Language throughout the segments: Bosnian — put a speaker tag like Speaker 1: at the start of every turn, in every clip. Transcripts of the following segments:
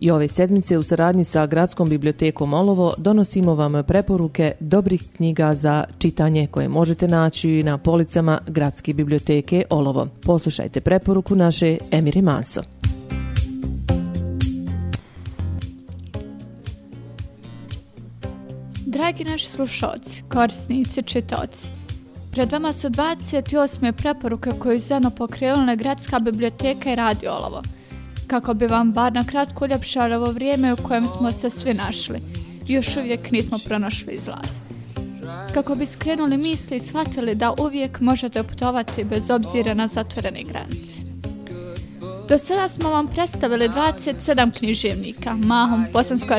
Speaker 1: I ove sedmice u saradnji sa Gradskom bibliotekom Olovo donosimo vam preporuke dobrih knjiga za čitanje koje možete naći na policama Gradske biblioteke Olovo. Poslušajte preporuku naše Emiri Manso.
Speaker 2: Dragi naši slušalci, korisnici, čitoci, pred vama su 28. preporuke je zajedno pokrenula Gradska biblioteka i Radio kako bi vam bar na kratko uljepšali ovo vrijeme u kojem smo se svi našli. Još uvijek nismo pronašli izlaz. Kako bi skrenuli misli i shvatili da uvijek možete putovati bez obzira na zatvorene granice. Do sada smo vam predstavili 27 književnika, mahom bosansko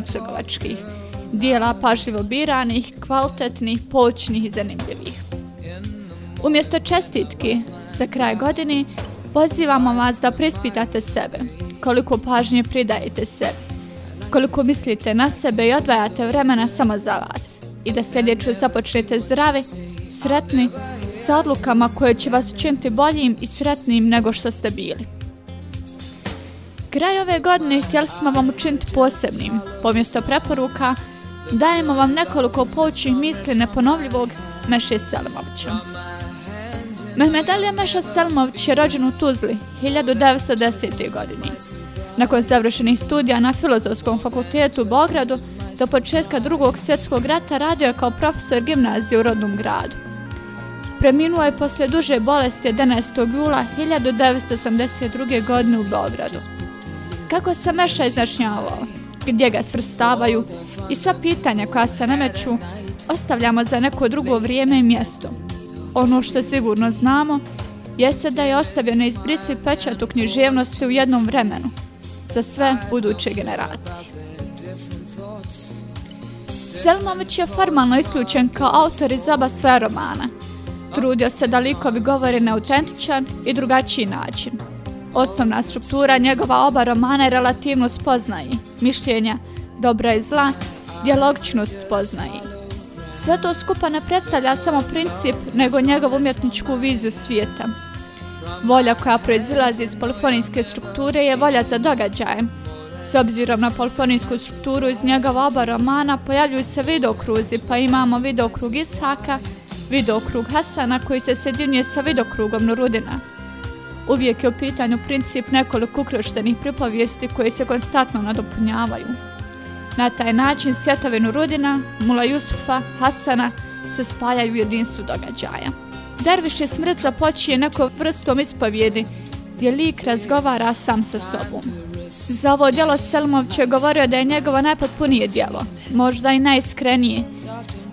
Speaker 2: dijela pažljivo biranih, kvalitetnih, počnih i zanimljivih. Umjesto čestitki za kraj godini, pozivamo vas da prispitate sebe, koliko pažnje pridajete sebi, koliko mislite na sebe i odvajate vremena samo za vas i da sljedeću započnete zdravi, sretni, sa odlukama koje će vas učiniti boljim i sretnim nego što ste bili. Kraj ove godine htjeli smo vam učiniti posebnim, pomjesto preporuka – dajemo vam nekoliko poučnih misli neponovljivog Meše Selimovića. Mehmed Alija Meša Selmović je rođen u Tuzli 1910. godini. Nakon završenih studija na Filozofskom fakultetu u Beogradu do početka drugog svjetskog rata radio je kao profesor gimnazije u rodnom gradu. Preminuo je poslije duže bolesti 11. jula 1982. godine u Beogradu. Kako se Meša iznašnjavao? gdje ga svrstavaju i sva pitanja koja se nameću ostavljamo za neko drugo vrijeme i mjesto. Ono što sigurno znamo jeste da je ostavljeno izbrisi pečat u književnosti u jednom vremenu za sve buduće generacije. Selmović je formalno isključen kao autor iz oba sve romana. Trudio se da likovi govori na autentičan i drugačiji način – Osnovna struktura njegova oba romana je relativno spoznaji, mišljenja, dobra i zla, dijalogičnost spoznaji. Sve to skupa ne predstavlja samo princip, nego njegovu umjetničku viziju svijeta. Volja koja proizilazi iz polifonijske strukture je volja za događajem. S obzirom na polifonijsku strukturu iz njegova oba romana pojavljuju se videokruzi, pa imamo videokrug Isaka, vidokrug Hasana koji se sjedinjuje sa vidokrugom Nurudina. Uvijek je u pitanju princip nekoliko ukroštenih pripovijesti koje se konstantno nadopunjavaju. Na taj način svjetovinu Rudina, Mula Jusufa, Hasana se spajaju u jedinstvu događaja. Derviš je smrt započije nekom vrstom ispovjedi gdje lik razgovara sam sa sobom. Za ovo djelo Selmović je govorio da je njegovo najpotpunije djelo, možda i najiskrenije.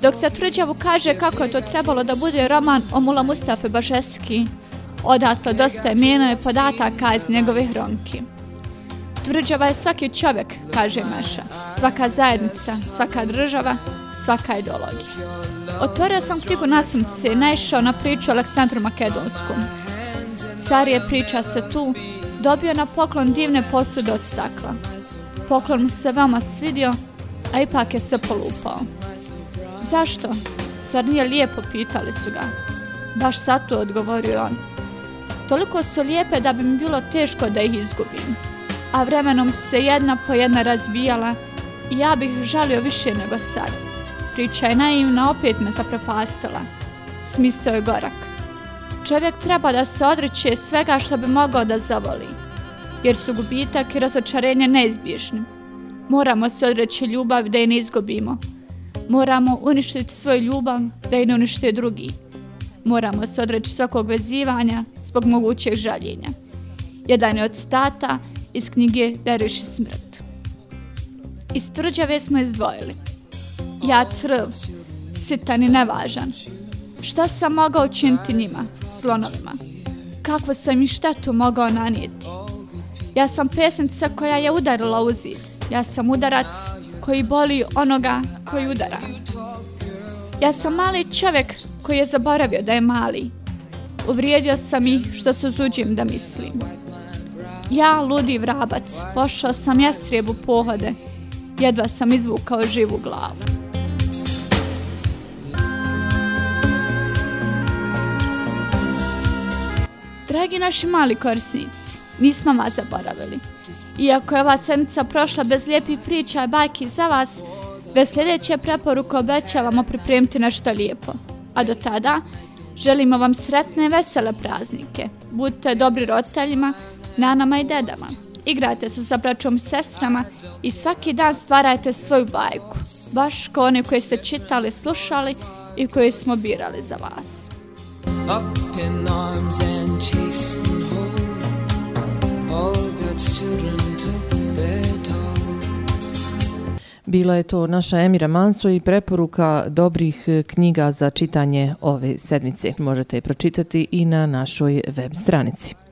Speaker 2: Dok se tvrđavu kaže kako je to trebalo da bude roman o Mula Mustafe Bažeski, Odatle dosta je i podataka iz njegovih ronki. Tvrđava je svaki čovjek, kaže Maša. Svaka zajednica, svaka država, svaka ideologija. Otvorio sam knjigu nasumce i naišao na priču Aleksandru Makedonskom. Car je, priča se tu, dobio na poklon divne posude od stakla. Poklon mu se vama svidio, a ipak je se polupao. Zašto? Zar nije lijepo pitali su ga? Baš sad tu odgovorio on. Toliko su lijepe da bi mi bilo teško da ih izgubim. A vremenom se jedna po jedna razbijala i ja bih žalio više nego sad. Priča je naivna, opet me zaprepastila. Smisao je gorak. Čovjek treba da se odreće svega što bi mogao da zavoli, jer su gubitak i razočarenje neizbježni. Moramo se odreći ljubav da je ne izgubimo. Moramo uništiti svoju ljubav da je ne unište drugi moramo se odreći svakog vezivanja zbog mogućeg žaljenja. Jedan je od stata iz knjige Deriši smrt. Iz tvrđave smo izdvojili. Ja crv, sitan i nevažan. Šta sam mogao činiti njima, slonovima? Kako sam i štetu mogao nanijeti? Ja sam pesnica koja je udarila u zid. Ja sam udarac koji boli onoga koji udara. Ja sam mali čovjek koji je zaboravio da je mali. Uvrijedio sam ih što se uzuđim da mislim. Ja, ludi vrabac, pošao sam jastrijebu pohode. Jedva sam izvukao živu glavu. Dragi naši mali korisnici, nismo vas zaboravili. Iako je ova sedmica prošla bez lijepih priča i bajki za vas, Bez sljedeće preporuke obećavamo pripremiti nešto lijepo. A do tada želimo vam sretne i vesele praznike. Budite dobri roditeljima, nanama i dedama. Igrajte se sa braćom i sestrama i svaki dan stvarajte svoju bajku. Baš kao one koje ste čitali, slušali i koje smo birali za vas. Up in arms and home,
Speaker 1: all bila je to naša Emira Manso i preporuka dobrih e, knjiga za čitanje ove sedmice. Možete je pročitati i na našoj web stranici.